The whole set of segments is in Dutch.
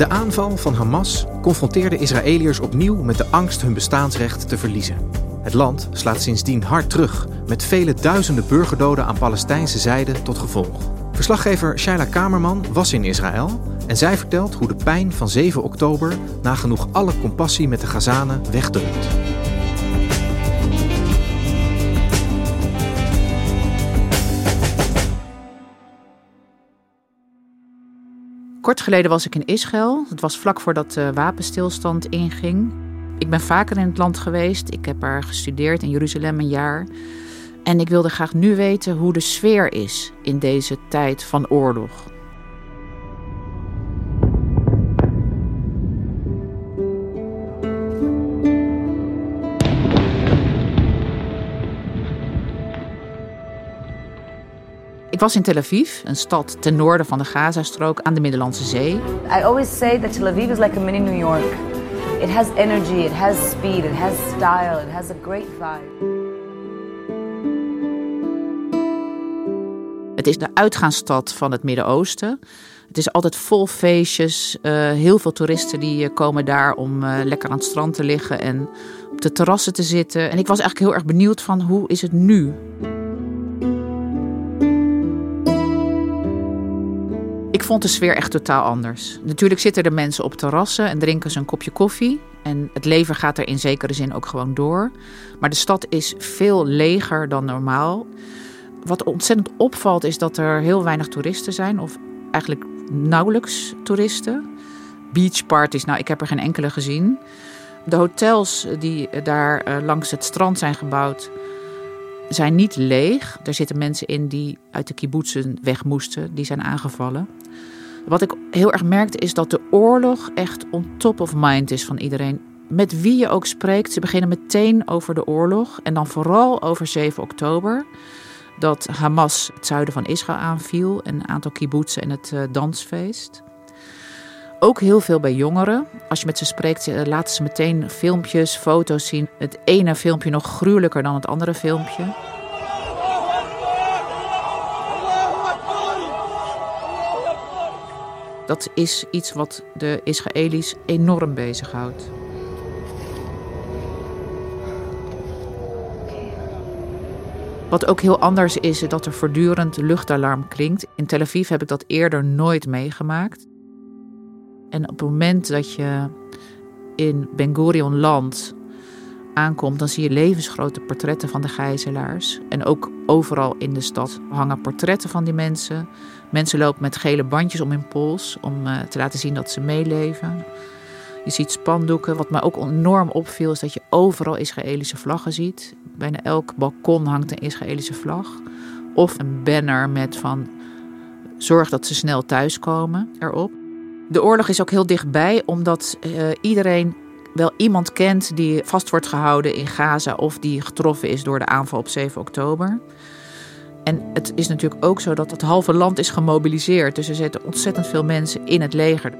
De aanval van Hamas confronteerde Israëliërs opnieuw met de angst hun bestaansrecht te verliezen. Het land slaat sindsdien hard terug, met vele duizenden burgerdoden aan Palestijnse zijde tot gevolg. Verslaggever Shaila Kamerman was in Israël en zij vertelt hoe de pijn van 7 oktober nagenoeg alle compassie met de Gazanen wegdrukt. Kort geleden was ik in Israël. Het was vlak voordat de wapenstilstand inging. Ik ben vaker in het land geweest. Ik heb er gestudeerd in Jeruzalem een jaar. En ik wilde graag nu weten hoe de sfeer is in deze tijd van oorlog. Ik was in Tel Aviv, een stad ten noorden van de Gazastrook aan de Middellandse Zee. I always say that Tel Aviv is like a mini New York. It has energy, it has speed, it has style, it has a great vibe. Het is de uitgaansstad van het Midden-Oosten. Het is altijd vol feestjes. Uh, heel veel toeristen die uh, komen daar om uh, lekker aan het strand te liggen en op de terrassen te zitten. En ik was eigenlijk heel erg benieuwd van hoe is het nu? Vond de sfeer echt totaal anders. Natuurlijk zitten er mensen op terrassen en drinken ze een kopje koffie. En het leven gaat er in zekere zin ook gewoon door. Maar de stad is veel leger dan normaal. Wat ontzettend opvalt is dat er heel weinig toeristen zijn, of eigenlijk nauwelijks toeristen. Beachparties, nou, ik heb er geen enkele gezien. De hotels die daar langs het strand zijn gebouwd, zijn niet leeg. Er zitten mensen in die uit de kibbutzen weg moesten, die zijn aangevallen. Wat ik heel erg merkte is dat de oorlog echt on top of mind is van iedereen. Met wie je ook spreekt, ze beginnen meteen over de oorlog en dan vooral over 7 oktober dat Hamas het zuiden van Israël aanviel, een aantal kibbutzen en het uh, dansfeest. Ook heel veel bij jongeren. Als je met ze spreekt, laten ze meteen filmpjes, foto's zien. Het ene filmpje nog gruwelijker dan het andere filmpje. Dat is iets wat de Israëli's enorm bezighoudt. Wat ook heel anders is, is dat er voortdurend luchtalarm klinkt. In Tel Aviv heb ik dat eerder nooit meegemaakt. En op het moment dat je in Ben Gurion land aankomt, dan zie je levensgrote portretten van de gijzelaars. En ook overal in de stad hangen portretten van die mensen. Mensen lopen met gele bandjes om hun pols om uh, te laten zien dat ze meeleven. Je ziet spandoeken. Wat mij ook enorm opviel is dat je overal Israëlische vlaggen ziet. Bijna elk balkon hangt een Israëlische vlag. Of een banner met van zorg dat ze snel thuiskomen erop. De oorlog is ook heel dichtbij omdat uh, iedereen wel iemand kent die vast wordt gehouden in Gaza of die getroffen is door de aanval op 7 oktober. En het is natuurlijk ook zo dat het halve land is gemobiliseerd. Dus er zitten ontzettend veel mensen in het leger.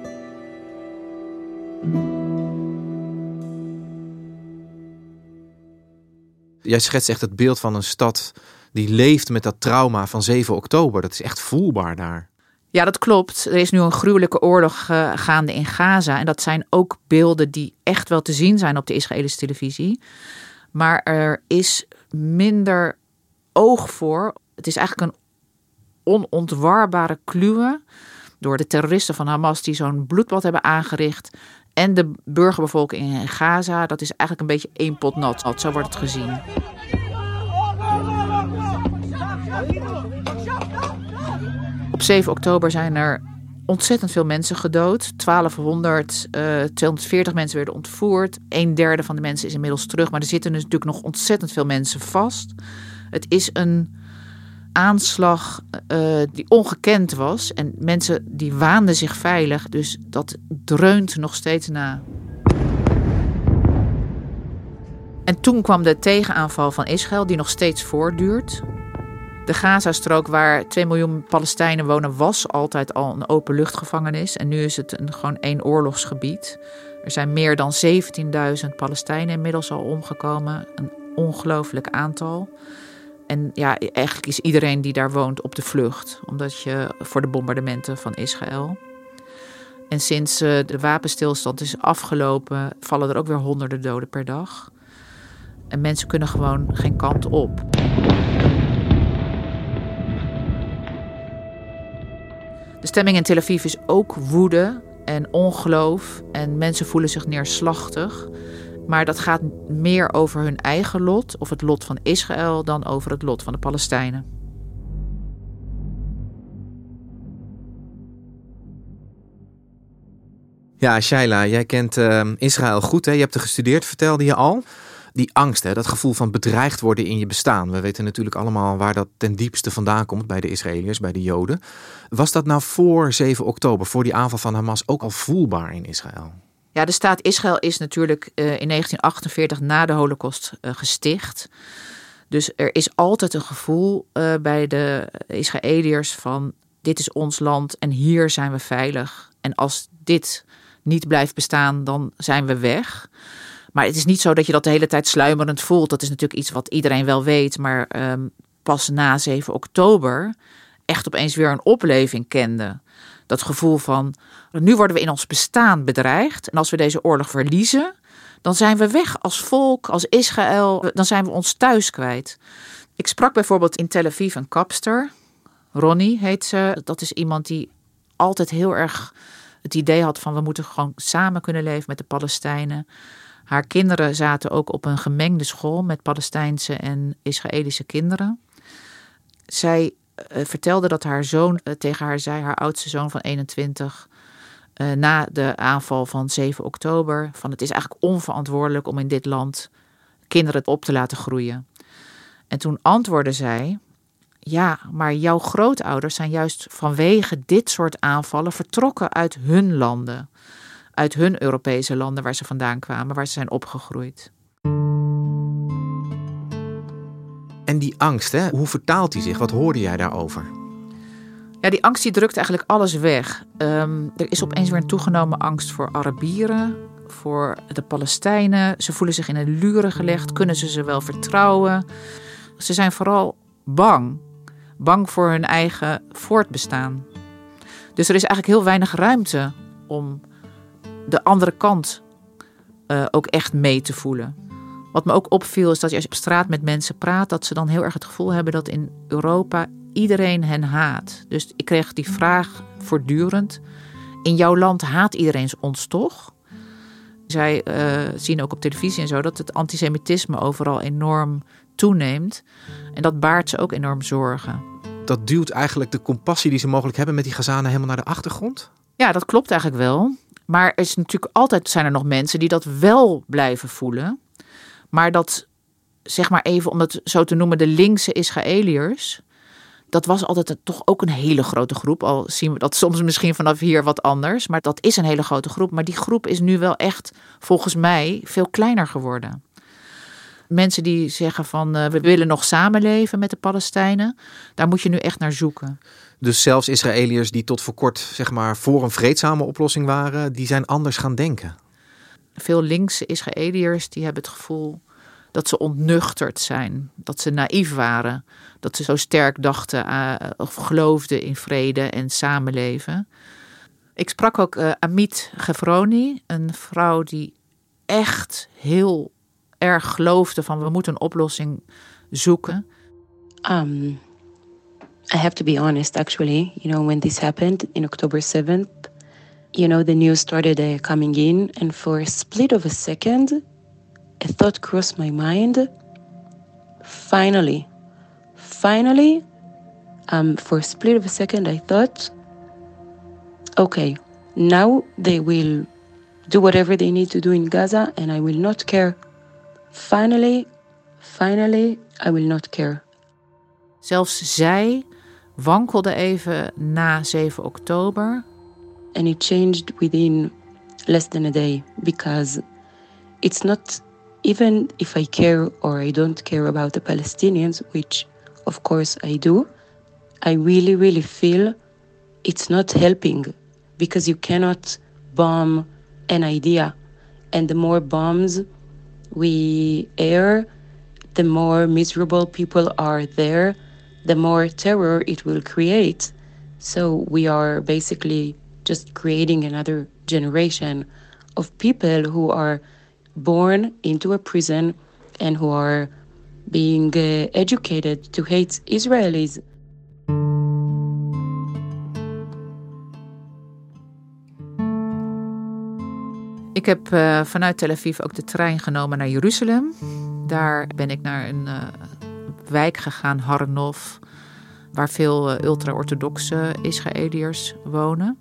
Jij schetst echt het beeld van een stad die leeft met dat trauma van 7 oktober. Dat is echt voelbaar daar. Ja, dat klopt. Er is nu een gruwelijke oorlog uh, gaande in Gaza. En dat zijn ook beelden die echt wel te zien zijn op de Israëlische televisie. Maar er is minder oog voor. Het is eigenlijk een onontwarbare kluwe door de terroristen van Hamas die zo'n bloedbad hebben aangericht. En de burgerbevolking in Gaza, dat is eigenlijk een beetje één pot nat. Zo wordt het gezien. 7 oktober zijn er ontzettend veel mensen gedood. 1200, uh, 240 mensen werden ontvoerd. Een derde van de mensen is inmiddels terug. Maar er zitten dus natuurlijk nog ontzettend veel mensen vast. Het is een aanslag uh, die ongekend was. En mensen die waanden zich veilig. Dus dat dreunt nog steeds na. En toen kwam de tegenaanval van Israël, die nog steeds voortduurt. De Gazastrook, waar 2 miljoen Palestijnen wonen, was altijd al een openluchtgevangenis. En nu is het een, gewoon één oorlogsgebied. Er zijn meer dan 17.000 Palestijnen inmiddels al omgekomen. Een ongelooflijk aantal. En ja, eigenlijk is iedereen die daar woont op de vlucht, omdat je voor de bombardementen van Israël. En sinds uh, de wapenstilstand is afgelopen, vallen er ook weer honderden doden per dag. En mensen kunnen gewoon geen kant op. De stemming in Tel Aviv is ook woede en ongeloof. En mensen voelen zich neerslachtig. Maar dat gaat meer over hun eigen lot, of het lot van Israël, dan over het lot van de Palestijnen. Ja, Shaila, jij kent uh, Israël goed. Hè? Je hebt er gestudeerd, vertelde je al. Die angst, hè, dat gevoel van bedreigd worden in je bestaan. We weten natuurlijk allemaal waar dat ten diepste vandaan komt bij de Israëliërs, bij de Joden. Was dat nou voor 7 oktober, voor die aanval van Hamas, ook al voelbaar in Israël? Ja, de staat Israël is natuurlijk uh, in 1948 na de Holocaust uh, gesticht. Dus er is altijd een gevoel uh, bij de Israëliërs van dit is ons land en hier zijn we veilig. En als dit niet blijft bestaan, dan zijn we weg. Maar het is niet zo dat je dat de hele tijd sluimerend voelt. Dat is natuurlijk iets wat iedereen wel weet. Maar um, pas na 7 oktober echt opeens weer een opleving kende. Dat gevoel van, nu worden we in ons bestaan bedreigd. En als we deze oorlog verliezen, dan zijn we weg als volk, als Israël. Dan zijn we ons thuis kwijt. Ik sprak bijvoorbeeld in Tel Aviv een kapster. Ronnie heet ze. Dat is iemand die altijd heel erg het idee had van we moeten gewoon samen kunnen leven met de Palestijnen. Haar kinderen zaten ook op een gemengde school met Palestijnse en Israëlische kinderen. Zij uh, vertelde dat haar zoon uh, tegen haar zei, haar oudste zoon van 21, uh, na de aanval van 7 oktober, van het is eigenlijk onverantwoordelijk om in dit land kinderen op te laten groeien. En toen antwoordde zij, ja, maar jouw grootouders zijn juist vanwege dit soort aanvallen vertrokken uit hun landen, uit hun Europese landen waar ze vandaan kwamen, waar ze zijn opgegroeid. En die angst, hè, hoe vertaalt die zich? Wat hoorde jij daarover? Ja, die angst die drukt eigenlijk alles weg. Um, er is opeens weer een toegenomen angst voor Arabieren, voor de Palestijnen. Ze voelen zich in een luren gelegd. Kunnen ze ze wel vertrouwen? Ze zijn vooral bang. Bang voor hun eigen voortbestaan. Dus er is eigenlijk heel weinig ruimte om de andere kant uh, ook echt mee te voelen. Wat me ook opviel is dat als je op straat met mensen praat, dat ze dan heel erg het gevoel hebben dat in Europa iedereen hen haat. Dus ik kreeg die vraag voortdurend: in jouw land haat iedereen ons toch? Zij uh, zien ook op televisie en zo dat het antisemitisme overal enorm toeneemt. En dat baart ze ook enorm zorgen. Dat duwt eigenlijk de compassie die ze mogelijk hebben met die Gazanen helemaal naar de achtergrond? Ja, dat klopt eigenlijk wel. Maar er is natuurlijk altijd zijn er nog mensen die dat wel blijven voelen. Maar dat, zeg maar even om het zo te noemen, de linkse Israëliërs. Dat was altijd toch ook een hele grote groep. Al zien we dat soms misschien vanaf hier wat anders. Maar dat is een hele grote groep. Maar die groep is nu wel echt, volgens mij, veel kleiner geworden. Mensen die zeggen van uh, we willen nog samenleven met de Palestijnen. Daar moet je nu echt naar zoeken. Dus zelfs Israëliërs die tot voor kort zeg maar, voor een vreedzame oplossing waren, die zijn anders gaan denken veel linkse Israëliërs die hebben het gevoel dat ze ontnuchterd zijn, dat ze naïef waren, dat ze zo sterk dachten uh, of geloofden in vrede en samenleven. Ik sprak ook uh, Amit Gefroni, een vrouw die echt heel erg geloofde van we moeten een oplossing zoeken. Um, I have to be honest, actually. You know, when this happened in October 7th, you know, the news started uh, coming in, and for a split of a second, a thought crossed my mind. Finally, finally, um, for a split of a second, I thought, okay, now they will do whatever they need to do in Gaza, and I will not care. Finally, finally, I will not care. Zelfs zij wankelde even na 7 oktober. And it changed within less than a day because it's not even if I care or I don't care about the Palestinians, which of course I do, I really, really feel it's not helping because you cannot bomb an idea. And the more bombs we air, the more miserable people are there, the more terror it will create. So we are basically just creating another generation of people who are born into a prison and who are being uh, educated to hate Israelis. Ik heb uh, vanuit Tel Aviv ook de trein genomen naar Jeruzalem. Daar ben ik naar een uh, wijk gegaan, Harnof, waar veel uh, ultra-orthodoxe Israëliërs wonen.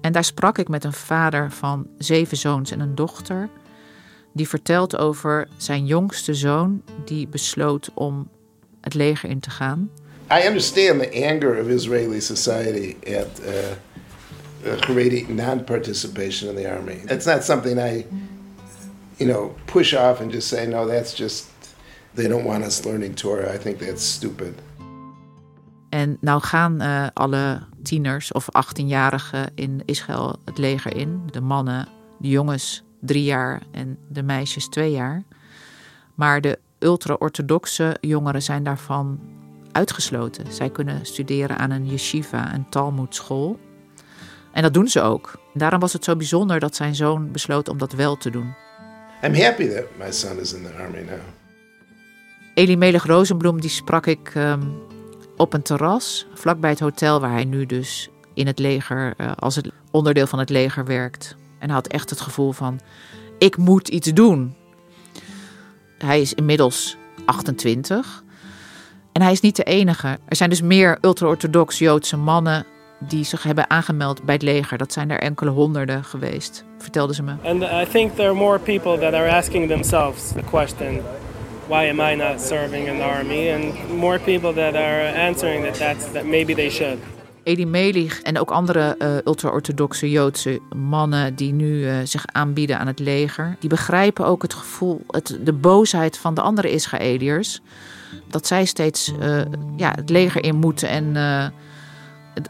En daar sprak ik met een vader van zeven zoons en een dochter die vertelt over zijn jongste zoon die besloot om het leger in te gaan. I understand the anger of Israeli society at uh, uh, Haredi non-participation in the army. It's not something I, you know, push off and just say no. That's just they don't want us learning Torah. I think that's stupid. En nou gaan uh, alle tieners of 18-jarigen in Israël het leger in. De mannen, de jongens drie jaar en de meisjes twee jaar. Maar de ultra-orthodoxe jongeren zijn daarvan uitgesloten. Zij kunnen studeren aan een yeshiva, een talmudschool. En dat doen ze ook. Daarom was het zo bijzonder dat zijn zoon besloot om dat wel te doen. I'm happy that my son is in the army now. Elie Melig Rozenbloem die sprak ik um, op een terras vlakbij het hotel waar hij nu dus in het leger uh, als het onderdeel van het leger werkt. En had echt het gevoel van: ik moet iets doen. Hij is inmiddels 28. En hij is niet de enige. Er zijn dus meer ultra-orthodox Joodse mannen die zich hebben aangemeld bij het leger. Dat zijn er enkele honderden geweest, vertelden ze me. And I think there are more people that are asking themselves the question why am I not serving in the army and more people that are answering that that's that maybe they should. Edi Melig en ook andere uh, ultra-orthodoxe Joodse mannen die nu uh, zich aanbieden aan het leger, die begrijpen ook het gevoel, het, de boosheid van de andere Israëliërs. Dat zij steeds uh, ja, het leger in moeten en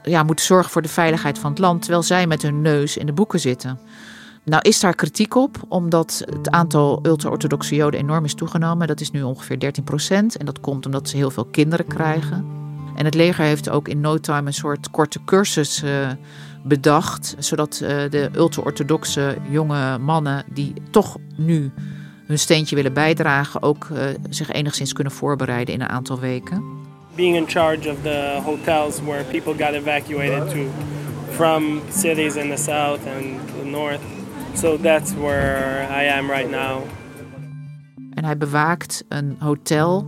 ja, moeten zorgen voor de veiligheid van het land, terwijl zij met hun neus in de boeken zitten. Nou is daar kritiek op, omdat het aantal ultra-orthodoxe Joden enorm is toegenomen. Dat is nu ongeveer 13 procent. En dat komt omdat ze heel veel kinderen krijgen. En het leger heeft ook in no time een soort korte cursus uh, bedacht. Zodat uh, de ultra-orthodoxe jonge mannen die toch nu hun steentje willen bijdragen, ook uh, zich enigszins kunnen voorbereiden in een aantal weken. Being in charge of the hotels where people got evacuated to from cities in the south and north. So that's where I am right now. En hij bewaakt een hotel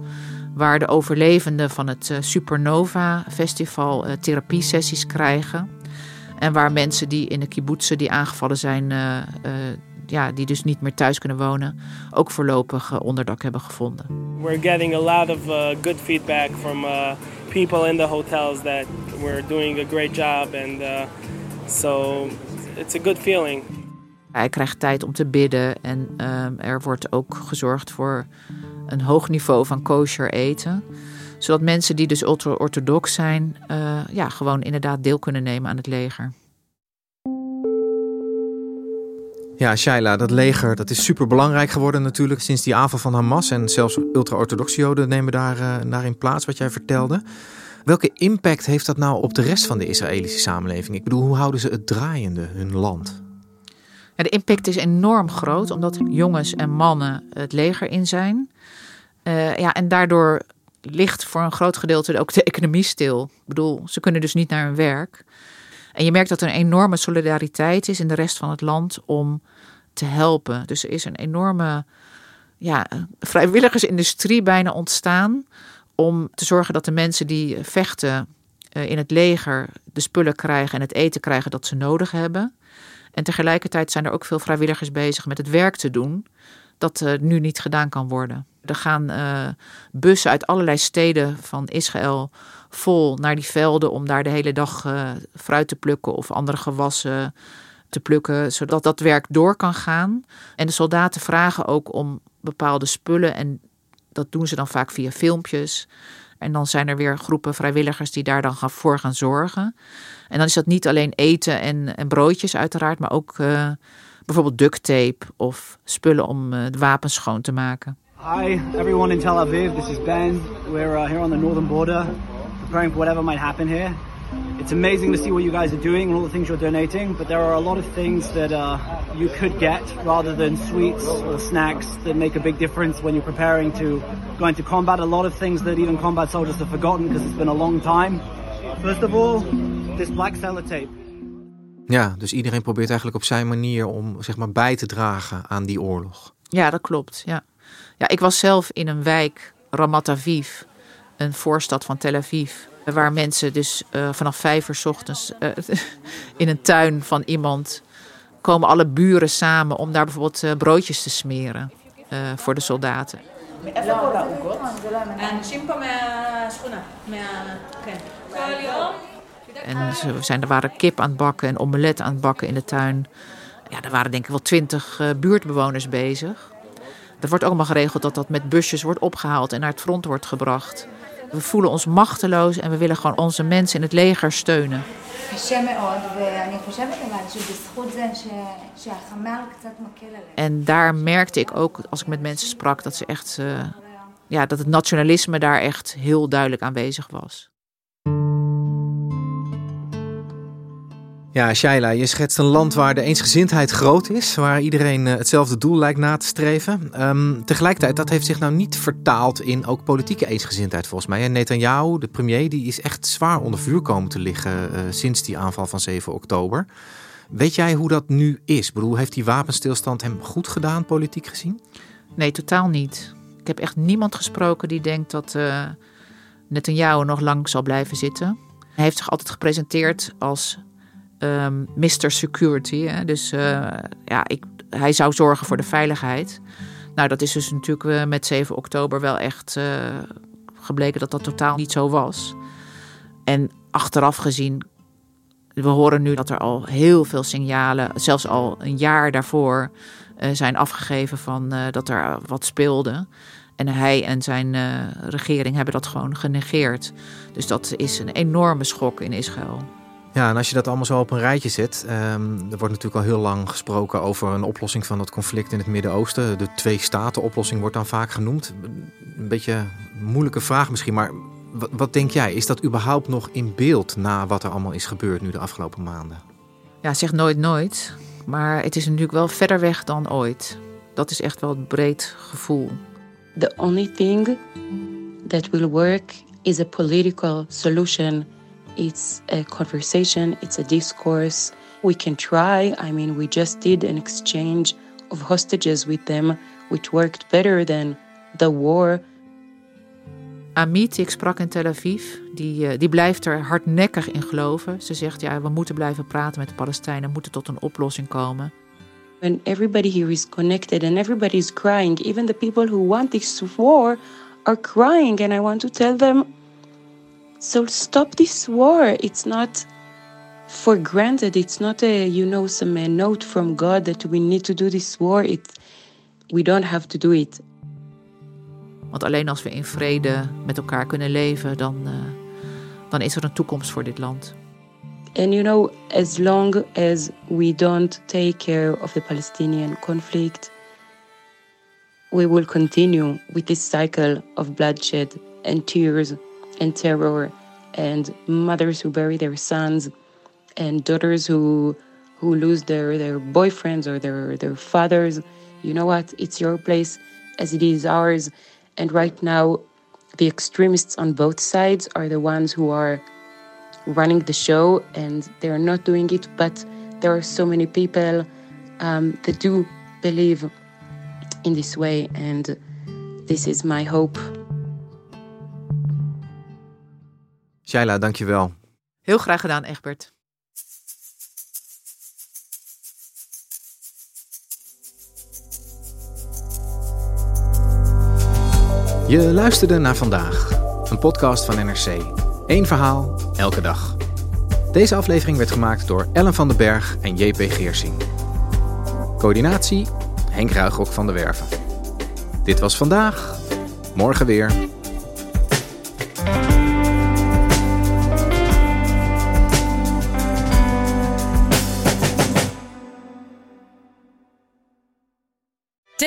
waar de overlevenden van het uh, Supernova Festival uh, therapiesessies krijgen. En waar mensen die in de kibbutzen die aangevallen zijn, uh, ja, die dus niet meer thuis kunnen wonen, ook voorlopig onderdak hebben gevonden. We're getting a lot of good feedback from people in the hotels that we're doing a great job and so it's a good feeling. Hij krijgt tijd om te bidden en um, er wordt ook gezorgd voor een hoog niveau van kosher eten. Zodat mensen die dus ultra-orthodox zijn, uh, ja, gewoon inderdaad deel kunnen nemen aan het leger. Ja, Shaila, dat leger dat is super belangrijk geworden natuurlijk sinds die aanval van Hamas. En zelfs ultra-orthodoxe Joden nemen daar, uh, daarin plaats, wat jij vertelde. Welke impact heeft dat nou op de rest van de Israëlische samenleving? Ik bedoel, hoe houden ze het draaiende, hun land? Ja, de impact is enorm groot, omdat jongens en mannen het leger in zijn. Uh, ja, en daardoor ligt voor een groot gedeelte ook de economie stil. Ik bedoel, ze kunnen dus niet naar hun werk. En je merkt dat er een enorme solidariteit is in de rest van het land om te helpen. Dus er is een enorme ja, vrijwilligersindustrie bijna ontstaan om te zorgen dat de mensen die vechten eh, in het leger de spullen krijgen en het eten krijgen dat ze nodig hebben. En tegelijkertijd zijn er ook veel vrijwilligers bezig met het werk te doen dat uh, nu niet gedaan kan worden. Er gaan uh, bussen uit allerlei steden van Israël vol naar die velden om daar de hele dag uh, fruit te plukken of andere gewassen te plukken, zodat dat werk door kan gaan. En de soldaten vragen ook om bepaalde spullen en dat doen ze dan vaak via filmpjes. En dan zijn er weer groepen vrijwilligers die daar dan voor gaan zorgen. En dan is dat niet alleen eten en, en broodjes uiteraard, maar ook uh, bijvoorbeeld duct tape of spullen om uh, de wapens schoon te maken. Hi everyone in Tel Aviv, this is Ben. We're uh, here on the northern border, preparing for whatever might happen here. It's amazing to see what you guys are doing and all the things you're donating, but there are a lot of things that uh, you could get rather than sweets or snacks that make a big difference when you're preparing to go into combat. A lot of things that even combat soldiers have forgotten because it's been a long time. First of all, this black sellotape. Ja, dus iedereen probeert eigenlijk op zijn manier om zeg maar bij te dragen aan die oorlog. Ja, dat klopt. Ja, ja ik was zelf in een wijk, Ramat Aviv, een voorstad van Tel Aviv. Waar mensen dus uh, vanaf vijf uur s ochtends uh, in een tuin van iemand komen alle buren samen om daar bijvoorbeeld uh, broodjes te smeren voor de soldaten. En ze zijn, er waren kip aan het bakken en omelet aan het bakken in de tuin. Ja, er waren denk ik wel twintig buurtbewoners bezig. Er wordt ook allemaal geregeld dat dat met busjes wordt opgehaald en naar het front wordt gebracht. We voelen ons machteloos en we willen gewoon onze mensen in het leger steunen. En daar merkte ik ook, als ik met mensen sprak, dat ze echt, uh, ja, dat het nationalisme daar echt heel duidelijk aanwezig was. Ja, Shaila, je schetst een land waar de eensgezindheid groot is, waar iedereen eh, hetzelfde doel lijkt na te streven. Um, tegelijkertijd, dat heeft zich nou niet vertaald in ook politieke eensgezindheid volgens mij. En Netanyahu, de premier, die is echt zwaar onder vuur komen te liggen uh, sinds die aanval van 7 oktober. Weet jij hoe dat nu is? Ik bedoel, heeft die wapenstilstand hem goed gedaan, politiek gezien? Nee, totaal niet. Ik heb echt niemand gesproken die denkt dat uh, Netanyahu nog lang zal blijven zitten. Hij heeft zich altijd gepresenteerd als um, ehm, Mr. Security. Hè? Dus uh, ja, ik, hij zou zorgen voor de veiligheid. Nou, dat is dus natuurlijk uh, met 7 oktober wel echt uh, gebleken dat dat totaal niet zo was. En achteraf gezien, we horen nu dat er al heel veel signalen, zelfs al een jaar daarvoor, zijn afgegeven van dat er wat speelde. En hij en zijn regering hebben dat gewoon genegeerd. Dus dat is een enorme schok in Israël. Ja, en als je dat allemaal zo op een rijtje zet, um, er wordt natuurlijk al heel lang gesproken over een oplossing van het conflict in het Midden-Oosten. De twee-staten-oplossing wordt dan vaak genoemd. Een beetje een moeilijke vraag misschien, maar wat, wat, denk jij? Is dat überhaupt nog in beeld na wat er allemaal is gebeurd nu de afgelopen maanden? Ja, zeg nooit nooit. Maar het is natuurlijk wel verder weg dan ooit. Dat is echt wel het breed gevoel. The only thing that will work is a political solution It's a conversation, it's a discourse. We can try. I mean, we just did an exchange of hostages with them, which worked better than the war. Amit, ik sprak in Tel Aviv, die, uh, die blijft er hardnekkig in geloven. Ze zegt, ja, we moeten blijven praten met de Palestijnen, we moeten tot een oplossing komen. When everybody here is connected and everybody is crying, even the people who want this war are crying. And I want to tell them, So stop this war. It's not for granted. It's not a, you know, some a note from God that we need to do this war. It, we don't have to do it. Want alleen als we in vrede met elkaar kunnen leven, dan, uh, dan is er een toekomst voor dit land. And you know, as long as we don't take care of the Palestinian conflict, we will continue with this cycle of bloodshed and tears and terror and mothers who bury their sons and daughters who who lose their, their boyfriends or their, their fathers. You know what? It's your place as it is ours. And right now, the extremists on both sides are the ones who are running the show and they're not doing it. But there are so many people um, that do believe in this way. And this is my hope. Shaila, dankjewel. Heel graag gedaan, Egbert. Je luisterde naar vandaag, een podcast van NRC. Eén verhaal, elke dag. Deze aflevering werd gemaakt door Ellen van den Berg en JP Geersing. Coördinatie Henk Ruigrok van de Werven. Dit was vandaag, morgen weer.